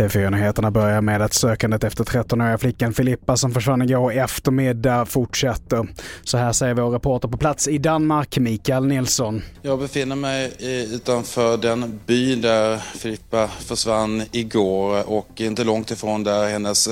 TV4-nyheterna börjar med att sökandet efter 13-åriga flickan Filippa som försvann igår eftermiddag fortsätter. Så här säger vår reporter på plats i Danmark, Mikael Nilsson. Jag befinner mig utanför den by där Filippa försvann igår och inte långt ifrån där hennes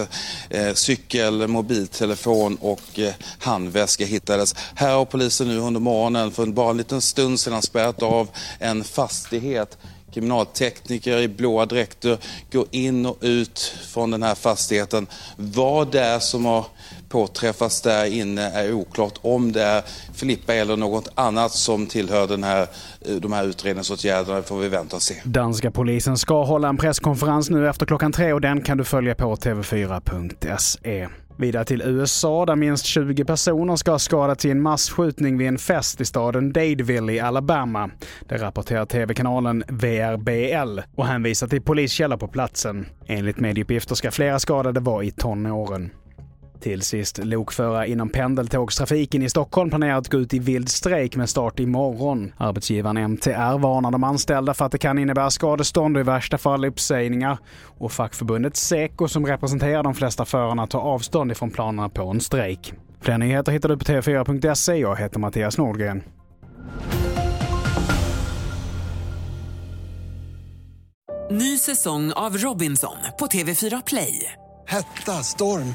eh, cykel, mobiltelefon och eh, handväska hittades. Här har polisen nu under morgonen för bara en liten stund sedan spärrat av en fastighet kriminaltekniker i blåa dräkter går in och ut från den här fastigheten. Vad det är som har påträffats där inne är oklart. Om det är Filippa eller något annat som tillhör den här, eh, de här utredningsåtgärderna får vi vänta och se. Danska polisen ska hålla en presskonferens nu efter klockan tre och den kan du följa på tv4.se. Vidare till USA där minst 20 personer ska ha skadats i en massskjutning vid en fest i staden Dadeville i Alabama. Det rapporterar tv-kanalen VRBL och hänvisar till poliskällor på platsen. Enligt medieuppgifter ska flera skadade vara i tonåren. Till sist, lokförare inom pendeltågstrafiken i Stockholm planerar att gå ut i vild strejk med start imorgon. Arbetsgivaren MTR varnar de anställda för att det kan innebära skadestånd och i värsta fall uppsägningar. Och fackförbundet Seko som representerar de flesta förarna tar avstånd ifrån planerna på en strejk. Fler nyheter hittar du på tv4.se. Jag heter Mattias Nordgren. Ny säsong av Robinson på TV4 Play. Hetta, storm,